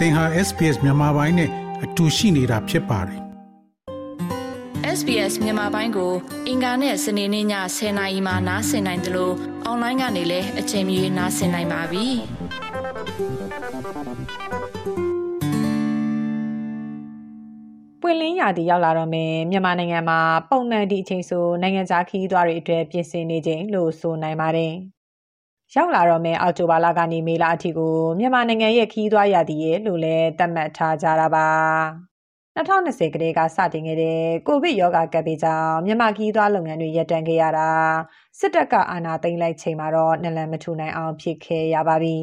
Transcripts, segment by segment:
သင်ဟာ SPS မြန်မာပိုင်းနဲ့အတူရှိနေတာဖြစ်ပါတယ် SBS မြန်မာပိုင်းကို အင်ကာနဲ့စနေနေ့ည10:00နာရီမှနားဆင်နိုင်တယ်လို့အွန်လိုင်းကနေလည်းအချိန်မီနားဆင်နိုင်ပါပြီ။ပွင့်လင်းရာသီရောက်လာတော့မယ်မြန်မာနိုင်ငံမှာပုံမှန်ဒီအချိန်ဆိုနိုင်ငံခြားခီးသွွားတွေအတွက်ပြင်ဆင်နေခြင်းလို့ဆိုနိုင်ပါတယ်။ ရောက်လာတော့မယ်အောက်တိုဘာလကနေမေလအထိကိုမြန်မာနိုင်ငံရဲ့ခီးသွွားရသည်ရဲ့လို့လည်းသတ်မှတ်ထားကြတာပါ2020ကတည်းကစတင်ခဲ့တဲ့ကိုဗစ်ရောဂါကပ်ဘေးကြောင့်မြန်မာခီးသွွားလုပ်ငန်းတွေရပ်တန့်ခဲ့ရတာစစ်တပ်ကအာဏာသိမ်းလိုက်ချိန်မှာတော့နလန်မထူနိုင်အောင်ဖြစ်ခဲ့ရပါပြီ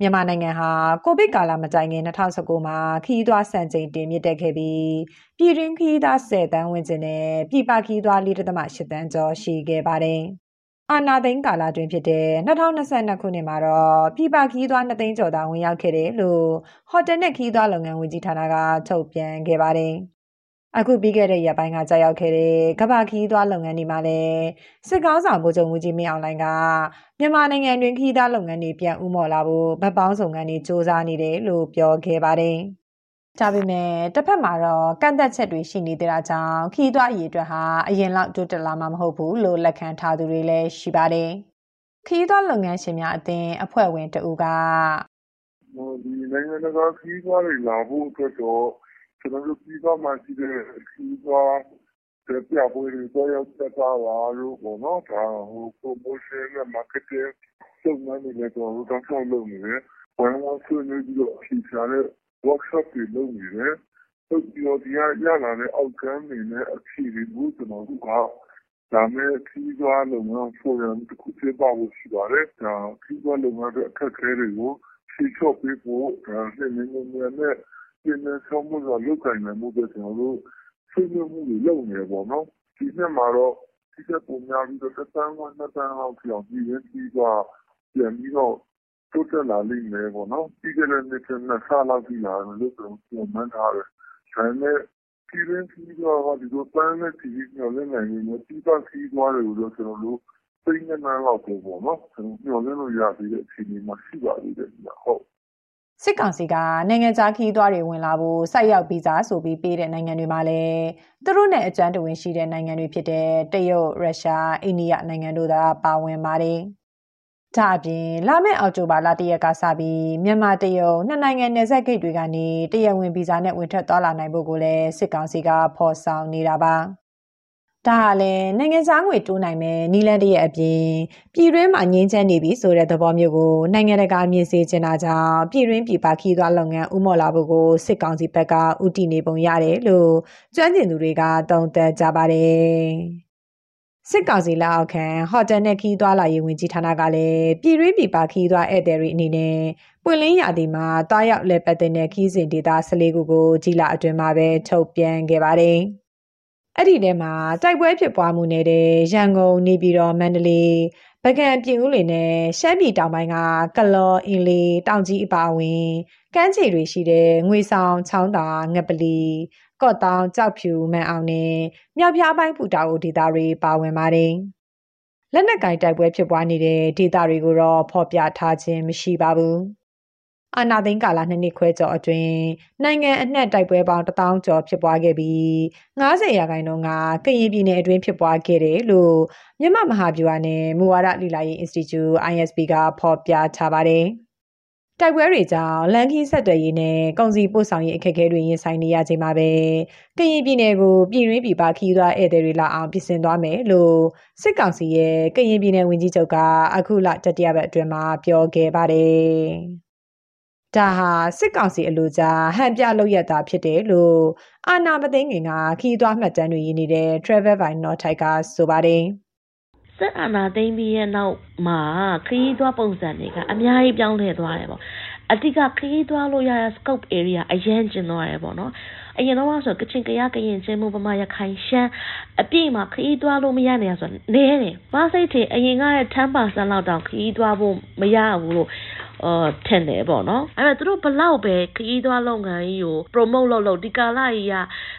မြန်မာနိုင်ငံဟာကိုဗစ်ကာလမတိုင်ခင်2019မှာခီးသွွားစံချိန်တင်မြင့်တက်ခဲ့ပြီးပြည်တွင်းခီးသား10တန်းဝန်းကျင်နဲ့ပြည်ပခီးသွွား4.8တန်းကျော်ရှိခဲ့ပါတယ်။ အာနာသိန်းကာလတွင်ဖြစ်တဲ့2022ခုနှစ်မှာတော့ပြည်ပခီးသွွား2သိန်းကျော်သာဝင်ရောက်ခဲ့တယ်လို့ဟိုတယ်နဲ့ခီးသွွားလုပ်ငန်းဝန်ကြီးဌာနကထုတ်ပြန်ခဲ့ပါတယ်။အခုပြီးခဲ့တဲ့ရက်ပိုင်းကကြာရောက်ခဲ့တဲ့ကမ္ဘာခီးသွွားလုပ်ငန်းတွေမှာလည်းစစ်ကောင်းဆောင်ဗိုလ်ချုပ်မှုကြီးမင်းအောင်လှိုင်ကမြန်မာနိုင်ငံတွင်ခီးသွွားလုပ်ငန်းတွေပြန်ဥမော်လာဖို့ဗတ်ပေါင်းဆောင်ငန်းတွေစ조사နေတယ်လို့ပြောခဲ့ပါတယ်။ ဒါပေမဲ့တစ်ဖက်မှာတော့ကန့်သက်ချက်တွေရှိနေတာကြောင့်ခီးသွွားအရေးအတွက်ဟာအရင်လောက်တိုးတက်လာမှာမဟုတ်ဘူးလို့လက်ခံထားသူတွေလည်းရှိပါတယ်။ခီးသွွားလုပ်ငန်းရှင်များအသင်းအဖွဲ့ဝင်တဦးကဒီနိုင်ငံတကာခီးသွွားတွေလာဖို့အတွက်တော့ကျွန်တော်တို့ပြီးတော့မှရှိတဲ့ခီးသွွားတဲ့ပြပွဲတွေတော့ရောက်သက်သာလာလို့ပေါ့နော်ဒါဟို promotion နဲ့ marketing စုံစမ်းနေတယ်တော့တော့ဆောက်လုပ်နေတယ်။ဝန်ဝန်ဆွေးနွေးပြီးတော့ဖြေချတဲ့ workshop တွေလုပ်နေတယ်။လုပ်ပြီးတော့ဒီကရလာတဲ့ outcome တွေနဲ့အဖြေတွေကိုကျနော်တို့ကလာမယ့်ခရီးသွားလုပ်ငန်းဖိုရမ်တခုကျင်းပဖို့ရှိပါတယ်။ခရီးသွားလုပ်ငန်းအတွက်အခက်အခဲတွေကိုဖြေလျှော့ပေးဖို့လျင်လျင်မြန်မြန်နဲ့မြန်မြန်ဆန်ဆန်လုပ်ကိုင်နိုင်ဖို့အတွက်ကျနော်တို့ဆွေးနွေးမှုတွေလုပ်နေတယ်ပေါ့နော်။ဒီနှစ်မှာတော့ဒီထက်ပိုများပြီးတော့တသန်းခွဲနှစ်သန်းလောက်ထိအောင်ပြည်တွင်းခရီးသွားပြန်ပြီးတော့ တိုးတက်လာလိမ့်မယ်ပေါ့နော်။ပြီးခဲ့တဲ့နှစ်ထက် ၂ ဆလောက်ထိ လာမယ်လို့ ကျနော်တို့ မျှော်မှန်းထားတယ်။ဒါပေမဲ့ ပြည်တွင်းခရီးသွားက ဒီလို သန်းနဲ့ချီပြီး မျှော်လင့်နိုင်ပေမဲ့ ပြည်ပခရီးသွားတွေကိုတော့ ကျနော်တို့ သိန်းဂဏန်းလောက်ပဲပေါ့နော် မျှော်လင့်လို့ရသေးတဲ့ အခြေအနေမှာ ရှိပါသေးတယ်ခင်ဗျ။ဟုတ်။စစ်ကောင်စီက နိုင်ငံခြားခရီးသွားတွေ ဝင်လာဖို့ ဆိုက်ရောက်ဗီဇာဆိုပြီး ပေးတဲ့နိုင်ငံတွေမှာလည်း သူတို့နဲ့ အကြမ်းတဝင်ရှိတဲ့ နိုင်ငံတွေဖြစ်တဲ့ တရုတ်၊ရုရှား၊အိန္ဒိယနိုင်ငံတို့သာ ပါဝင်ပါတယ်။ ဒါအပြင်လာမယ့်အောက်တိုဘာလ၁ရက်ကစပြီးမြန်မာတရုတ်နှစ်နိုင်ငံနယ်စပ်ဂိတ်တွေကနေတရားဝင်ဗီဇာနဲ့ဝင်ထွက်သွားလာနိုင်ဖို့ကိုလည်းစစ်ကောင်စီကဖော်ဆောင်နေတာပါဒါဟာလည်းနိုင်ငံသားငွေတိုးနိုင်မယ်နီလန်တရဲ့အပြင်ပြည်တွင်းမှာငင်းချမ်းနေပြီဆိုတဲ့သဘောမျိုးကိုနိုင်ငံတကာမြင်စေချင်တာကြောင့်ပြည်တွင်းပြည်ပခီးသွားလုပ်ငန်းဥမော်လာဖို့ကိုစစ်ကောင်စီဘက်ကဥတီနေပုံရတယ်လို့ကျွမ်းကျင်သူတွေကသုံးသပ်ကြပါတယ် စစ်ကောင်စီလက်အောက်ခံဟိုတယ်နဲ့ခီးသွွာလာရေးဝင်ကြီးဌာနကလည်းပြည်တွင်းပြည်ပခီးသွွာဧည့်သည်တွေအနေနဲ့ပွင့်လင်းရာသီမှာတွားရောက်လဲပတ်တဲ့ခီးစဉ်ဒေတာ14ခုကိုကြီးလာအတွင်မှာပဲထုတ်ပြန်ခဲ့ပါတယ်။အဲ့ဒီထဲမှာတိုက်ပွဲဖြစ်ပွားမှုနေတဲ့ရန်ကုန်နေပြည်တော်မန္တလေးပကံပြင်ဦးလင်နဲ့ရှမ်းပြည်တောင်ပိုင်းကကလော်အင်းလေးတောင်ကြီးအပါအဝင်ကမ်းခြေတွေရှိတဲ့ငွေဆောင်ချောင်းသာငပလီ ကော့တောင်ကြောက်ဖြူမန်အောင်နဲ့မြောက်ပြားပိုင်းပူတာအိုဒေတာတွေပါဝင်ပါတယ်။လက်နက်ကင်တိုက်ပွဲဖြစ်ပွားနေတဲ့ဒေတာတွေကိုတော့ဖော်ပြထားခြင်းမရှိပါဘူး။အာနာသိန်းကာလနှစ်နှစ်ခွဲကျော်အတွင်းနိုင်ငံအနှံ့တိုက်ပွဲပေါင်း1000ကျော်ဖြစ်ပွားခဲ့ပြီး90ရာခိုင်နှုန်းကကရင်ပြည်နယ်အတွင်းဖြစ်ပွားခဲ့တယ်လို့မြမမဟာဗျူဟာနဲ့မူဝါဒလိလာရေး Institute ISP ကဖော်ပြထားပါတယ်။ တိုက်ပွဲတွေကြောင့်လန်ကီဆက်သွယ်ရေးနဲ့ကုန်စည်ပို့ဆောင်ရေးအခက်အခဲတွေရင်ဆိုင်နေရချိန်မှာပဲကရင်ပြည်နယ်ကိုပြည်တွင်းပြည်ပခီးသွားဧည့်သည်တွေလာအောင်ပြင်ဆင်သွားမယ်လို့စစ်ကောင်စီရဲ့ကရင်ပြည်နယ်ဝန်ကြီးချုပ်ကအခုလတတိယပတ်အတွင်းမှာပြောခဲ့ပါတယ်။ဒါဟာစစ်ကောင်စီအလို့ကြားဟန်ပြလုပ်ရတာဖြစ်တယ်လို့အာနာမသိငင်ကခီးသွားမှတ်တမ်းတွေရင်းနေတဲ့ Travel by Northite ကဆိုပါတယ်။ စစ်အာဏာသိမ်းပြီးရဲ့နောက်မှာခရီးသွားပုံစံတွေကအများကြီးပြောင်းလဲသွားတယ်ပေါ့အတိကခရီးသွားလို့ရတဲ့ scope area အရင်ကျင်သွားတယ်ပေါ့နော်အရင်တော့ဆိုကချင်ကရကရင်ချင်းမှုပမာရခိုင်ရှမ်းအပြည့်မှာခရီးသွားလို့မရနေရဆိုနေတယ်။မစိတ်ချေအရင်ကရဲ့10%လောက်တောင်ခရီးသွားဖို့မရဘူးလို့ အော်ထင်တယ်ပေါ့နော်အဲ့တော့သူတို့ဘလောက်ပဲခရီးသွားလုပ်ငန်းကြီးကို promote လုပ်လို့ဒီကာလကြီးက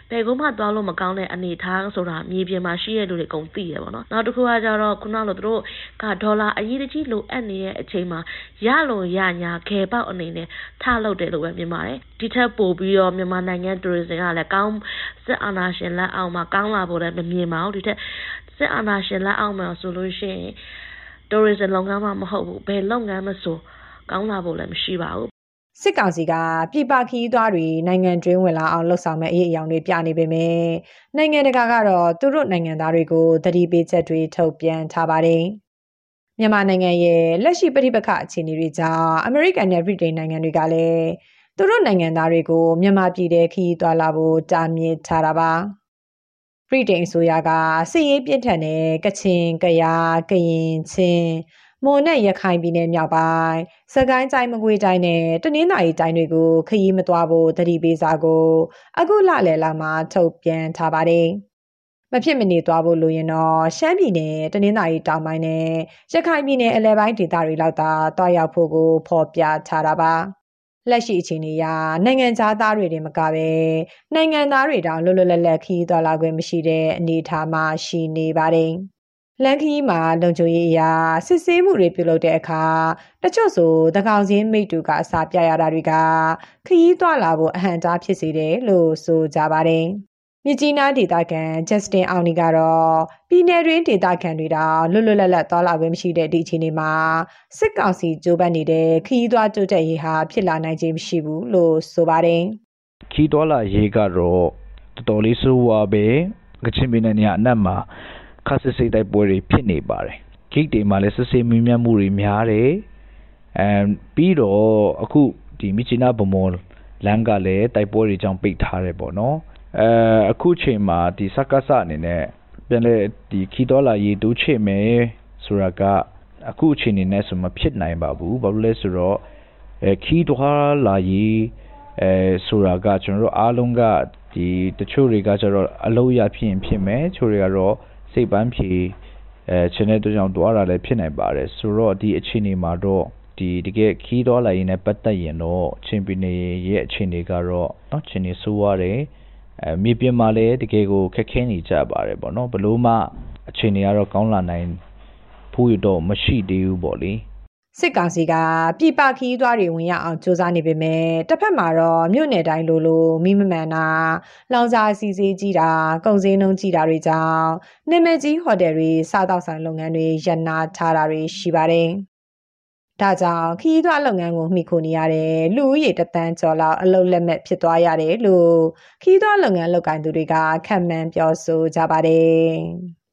ဘယ်ကုန်းမှသွားလို့မကောင်းတဲ့အနေအထားဆိုတာမြေပြင်မှာရှိရတဲ့လူတွေအကုန်သိရပေါ့နော်နောက်တစ်ခုကကြတော့ခုနလိုသူတို့ကဒေါ်လာအရေးတကြီးလိုအပ်နေတဲ့အချိန်မှာရလုံရညာခေပေါက်အနေနဲ့ထလုပ်တယ်လို့ပဲမြင်ပါတယ်ဒီထက်ပိုပြီးတော့မြန်မာနိုင်ငံ tourism ကလည်းကောင်းစစ်အာဏာရှင်လက်အောက်မှာကောင်းလာဖို့လည်းမမြင်ပါဘူးဒီထက်စစ်အာဏာရှင်လက်အောက်မှာဆိုလို့ရှိရင် tourism လုပ်ငန်းမှမဟုတ်ဘူးဘယ်လုပ်ငန်းမဆို ကောင်းလာဖို့လည်းမရှိပါဘူးစစ်ကောင်စီကပြည်ပခီးသွားတွေနိုင်ငံတွင်းဝင်လာအောင်လှုပ်ဆောင်မဲ့အရေးအယောင်တွေပြနေပေမဲ့နိုင်ငံတကာကတော့သူတို့နိုင်ငံသားတွေကိုသတိပေးချက်တွေထုတ်ပြန်ထားပါတယ်။မြန်မာနိုင်ငံရဲ့လက်ရှိပြည်ပခအခြေအနေတွေကြောင့်အမေရိကန်နဲ့ဗြိတိန်နိုင်ငံတွေကလည်းသူတို့နိုင်ငံသားတွေကိုမြန်မာပြည်ထဲခီးသွားလာဖို့တားမြစ်ထားတာပါ။ဗြိတိန်အစိုးရကစစ်ရေးပြင်းထန်တဲ့ကချင်၊ကယား၊ကရင်၊ချင်း မွန်နဲ့ရခိုင်ပြည်နယ်မြောက်ပိုင်းစကိုင်းတိုင်းမကွေးတိုင်းနဲ့တနင်္သာရီတိုင်းတွေကိုခရီးမသွားဖို့တတိပေးစာကို အခုလလယ်လာမှာထုတ်ပြန်ထားပါတယ်။မဖြစ်မနေသွားဖို့လိုရင်တော့ရှမ်းပြည်နယ်တနင်္သာရီတောင်ပိုင်းနဲ့ရခိုင်ပြည်နယ်အလဲပိုင်းဒေသတွေလောက်သာတွားရောက်ဖို့ကိုဖော်ပြထားတာပါ။လက်ရှိအခြေအနေအရနိုင်ငံသားသားတွေတင်မကပဲနိုင်ငံသားတွေတောင်လွတ်လွတ်လပ်လပ်ခီးသွားလာခွင့်မရှိတဲ့အနေအထားမှာရှိနေပါတယ်။ လန်ခီမှာလုံခြုံရေးအရာစစ်ဆေးမှုတွေပြုလုပ်တဲ့အခါတချို့ဆိုတကောင်စင်းမိတူကအစာပြရတာတွေကခရီးသွားလာဖို့အဟန့်တားဖြစ်စေတယ်လို့ဆိုကြပါတယ်။မြကြီးနားဒေသခံဂျက်စတင်အောင်နီကတော့ပြည်내တွင်ဒေသခံတွေတောင်လွတ်လွတ်လပ်လပ်သွားလာခွင့်မရှိတဲ့ဒီအခြေအနေမှာစစ်ကောင်စီကြိုးပမ်းနေတဲ့ခရီးသွားတိုးတက်ရေးဟာဖြစ်လာနိုင်ခြင်းမရှိဘူးလို့ဆိုပါတယ်။ခီးသွားလာရေးကတော့တော်တော်လေးဆိုးဝါးပဲကချင်ပြည်နယ်နေရာအနက်မှာ ခါစစ်စစ်တိုက်ပွဲတွေဖြစ်နေပါတယ်ဂိတ်တွေမှာလည်းစစ်စစ်မြင်းမြတ်မှုတွေများတယ်အဲပြီးတော့အခုဒီမြချီနာဗမော်လမ်းကလည်းတိုက်ပွဲတွေကြောင့်ပိတ်ထားတယ်ပေါ့နော်အဲအခုချိန်မှာဒီစက္ကစအနေနဲ့ပြန်လေဒီခီတော်လာရေးတိုးချေမယ်ဆိုတာကအခုအချိန်နေနဲ့ဆိုမဖြစ်နိုင်ပါဘူးဘာလို့လဲဆိုတော့အဲခီတော်လာရေးအဲဆိုတာကကျွန်တော်တို့အားလုံးကဒီတချို့တွေကကျတော့အလုံးရဖြစ်ရင်ဖြစ်မယ်ချို့တွေကတော့ စိတ်ပန်းဖြေအဲချင်တဲ့အတွက်ကြောင့်တွားတာလည်းဖြစ်နိုင်ပါတယ်ဆိုတော့ဒီအခြေအနေမှာတော့ဒီတကယ်ခီးတော်လာရင်လည်းပတ်သက်ရင်တော့ချင်းပီနေရဲ့အခြေအနေကတော့เนาะချင်းနေဆိုးရတယ်အဲမြေပြင်မှာလည်းတကယ်ကိုခက်ခဲနေကြပါတယ်ပေါ့နော်ဘလို့မှအခြေအနေကတော့ကောင်းလာနိုင်ဖို့ရတော့မရှိသေးဘူးပေါ့လေ စစ်ကောင်စီကပြည်ပခီးသွားတွေဝင်ရအောင်စ조사နေပေမဲ့တစ်ဖက်မှာတော့မြို့နယ်တိုင်းလိုလိုမိမမှန်တာလောင်စာစီစီကြီးတာကုန်စည်နှုန်းကြီးတာတွေကြောင့်နာမည်ကြီးဟိုတယ်တွေစားတောက်ဆိုင်လုပ်ငန်းတွေရပ်နာထားတာတွေရှိပါတယ်။ဒါကြောင့်ခီးသွွားလုပ်ငန်းကိုမှီခိုနေရတဲ့လူဦးရေတသန်းကျော်လောက်အလုပ်လက်မဲ့ဖြစ်သွားရတယ်လို့ခီးသွွားလုပ်ငန်းလုပ်ကိုင်သူတွေကခံမှန်းပြောဆိုကြပါတယ်။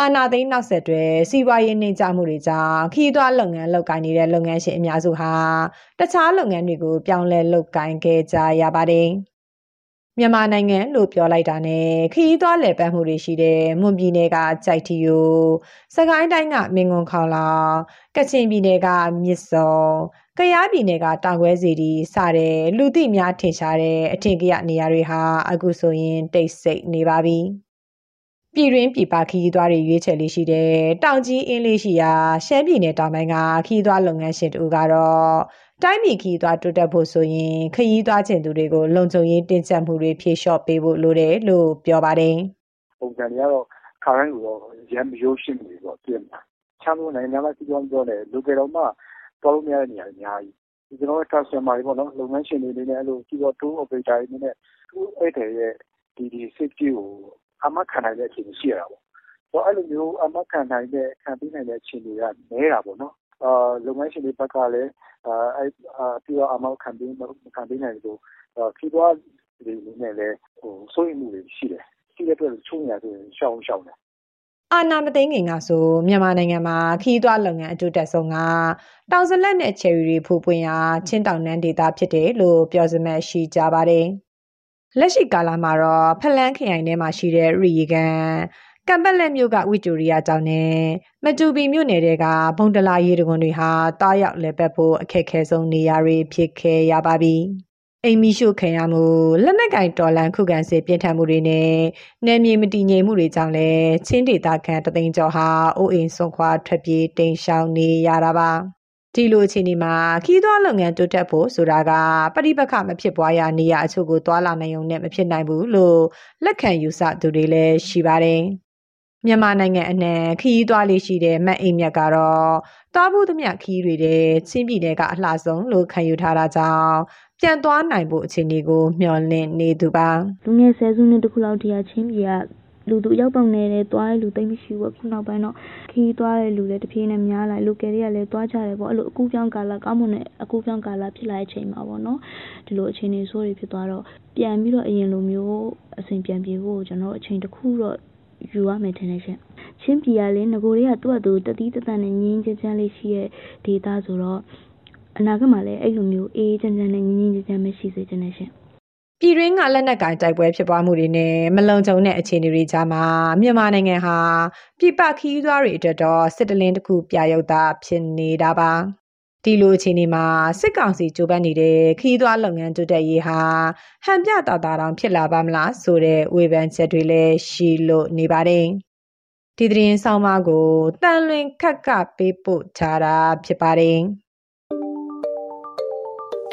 အာနာသိန်းနောက်ဆက်တွဲစီးပွားရေးနှိမ့်ချမှုတွေကြောင့်ခီးသွွားလုပ်ငန်းလုပ်ကိုင်နေတဲ့လုပ်ငန်းရှင်အများစုဟာတခြားလုပ်ငန်းတွေကိုပြောင်းလဲလုပ်ကိုင်ခဲ့ကြရပါတယ်။မြန်မာနိုင်ငံလို့ပြောလိုက်တာနဲ့ခီးသွွားလည်ပတ်မှုတွေရှိတဲ့မွန်ပြည်နယ်ကကြိုက်တီယိုစကိုင်းတိုင်းကမင်းကွန်ခေါလောင်ကချင်ပြည်နယ်ကမြစ်စောကယားပြည်နယ်ကတောင်ခွဲစီတီစတဲ့လူသိများထင်ရှားတဲ့အထင်ကရနေရာတွေဟာအခုဆိုရင်တိတ်ဆိတ်နေပါပြီ။ ပြည်တွင်းပြည်ပခီးသွားတွေရွေးချယ်လေးရှိတဲ့တောင်ကြီးအင်းလေးရှိရာရှမ်းပြည်နယ်တောင်ပိုင်းကခီးသွားလုပ်ငန်းရှင်တူကတော့တိုင်းပြည်ခီးသွားတိုးတက်ဖို့ဆိုရင်ခရီးသွားခြင်းသူတွေကိုလုံခြုံရေးတင်းကျပ်မှုတွေဖြေလျှော့ပေးဖို့လိုတယ်လို့ပြောပါတယ်။ပုံစံတွေကတော့ခါတိုင်းကတော့ရမ်းရိုးရှင်းနေတော့ပြင်ပါ။ချမ်းလို့နိုင်ငံသားစီးပွားပြောတယ်လူကြတော့မှတော်လို့မရတဲ့နေရာအများကြီးကျွန်တော်တို့ customer တွေပေါ့နော်လုပ်ငန်းရှင်တွေနေနဲ့အဲ့လိုစီးပွား tour operator တွေနေနဲ့သူ့အဲ့တဲ့ရဲ့ဒီဒီ safety ကို အာမခံနိုင်တဲ့အခြေအနေရှိရတာပေါ့။ဆိုတော့အဲ့လိုမျိုးအာမခံနိုင်တဲ့ခံပေးနိုင်တဲ့အခြေအနေကနည်းတာပေါ့နော်။အာလုပ်ငန်းရှင်တွေဘက်ကလည်းအာအဲ့အာပြီးတော့အာမခံပေးခံပေးနိုင်လို့ခီးသွားတွေအနေနဲ့လည်းဟိုစိုးရိမ်မှုတွေရှိတယ်။ရှိတဲ့အတွက်ချုံရဆိုရင်ရှောင်းရှောင်းတယ်အာနာမသိငင်ကဆိုမြန်မာနိုင်ငံမှာခီးသွွားလုပ်ငန်းအတူတက်ဆုံးကတောင်စလက်နဲ့ချယ်ရီတွေဖူးပွင့်ရာချင်းတောင်နန်းဒေသဖြစ်တယ်လို့ပြောစမဲ့ရှိကြပါတယ်။ လက်ရှိကာလမှာတော့ဖလန်းခရိုင်ထဲမှာရှိတဲ့ရီကန်ကံပက်လက်မြို့ကဝီတိုရီယာကျောင်းနဲ့မတူပီမြို့နယ်တဲကဘုံတလာရေတကွန်တွေဟာတားရောက်လဲပတ်ဖို့အခက်ခဲဆုံးနေရာတွေဖြစ်ခဲ့ရပါပြီ။အိမ်မီရှို့ခံရမှုလက်နက်ကင်တော်လန်ခုခံစစ်ပြင်းထန်မှုတွေနဲ့နယ်မြေမတည်ငြိမ်မှုတွေကြောင့်လည်းချင်းဒေသခံတသိန်းကျော်ဟာအိုးအိမ်ဆွန်ခွာထွက်ပြေးတိမ်းရှောင်နေရတာပါ ဒီလိုအခြေအနေမှာခီးသွွားလုပ်ငန်းတိုးတက်ဖို့ဆိုတာကပရိပခမဖြစ်ပွားရာနေရာအချို့ကိုတွာလာနိုင်ုံနဲ့မဖြစ်နိုင်ဘူးလို့လက်ခံယူဆသူတွေလည်းရှိပါတယ်။မြန်မာနိုင်ငံအနှံခီးသွွားလေးရှိတဲ့မတ်အိမ်မြတ်ကတော့တွားဖို့သမျှခီးတွေတဲ့ချင်းပြည်နယ်ကအလှဆုံးလို့ခံယူထားတာကြောင့်ပြန်သွားနိုင်ဖို့အခြေအနေကိုမျှော်လင့်နေသူပါလူငယ်ဆယ်စုနှစ်တခုလောက်တည်းချင်းပြည်က လူသူရောက်ပုံနေတယ်သွားတဲ့လူသိမ့်မရှိဘူးခုနောက်ပိုင်းတော့ခီးသွားတဲ့လူတွေတပြေးနဲ့များလာလိုကယ်တွေကလည်းသွားကြတယ်ပေါ့အဲ့လိုအကူပြောင်းကာလကောင်းမွန်တဲ့အကူပြောင်းကာလဖြစ်လာတဲ့အချိန်မှာပေါ့နော်ဒီလိုအခြေအနေဆိုးတွေဖြစ်သွားတော့ပြန်ပြီးတော့အရင်လိုမျိုးအစဉ်ပြန်ပြေဖို့ကျွန်တော်အချိန်တစ်ခုတော့ယူရမယ်ထင်တယ်ရှင်ချင်းပြည်ကလည်းငကိုတွေကသူ့အတူတတိတတန်နဲ့ငင်းချင်းချမ်းလေးရှိတဲ့ဒေတာဆိုတော့အနာဂတ်မှာလည်းအဲ့လိုမျိုးအေးချမ်းချမ်းနဲ့ငင်းငင်းချမ်းချမ်းမရှိစေချင်တယ်ရှင် ပြည်တွင်းကလက်နက်ကင်တိုက်ပွဲဖြစ်ပွားမှုတွေနဲ့မလုံခြုံတဲ့အခြေအနေတွေကြားမှာမြန်မာနိုင်ငံဟာပြည်ပခီးသွွားတွေအတွက်တော့စစ်တလင်းတစ်ခုပြရုပ်သားဖြစ်နေတာပါဒီလိုအခြေအနေမှာစစ်ကောင်စီကြိုးပမ်းနေတဲ့ခီးသွွားလုပ်ငန်းတိုးတက်ရေးဟာဟန်ပြတာတာတောင်ဖြစ်လာပါမလားဆိုတဲ့ဝေဖန်ချက်တွေလည်းရှိလို့နေပါတယ်ဒီသတင်းဆောင်မကိုတန်လွင်ခက်ကပေးပို့ထားတာဖြစ်ပါတယ်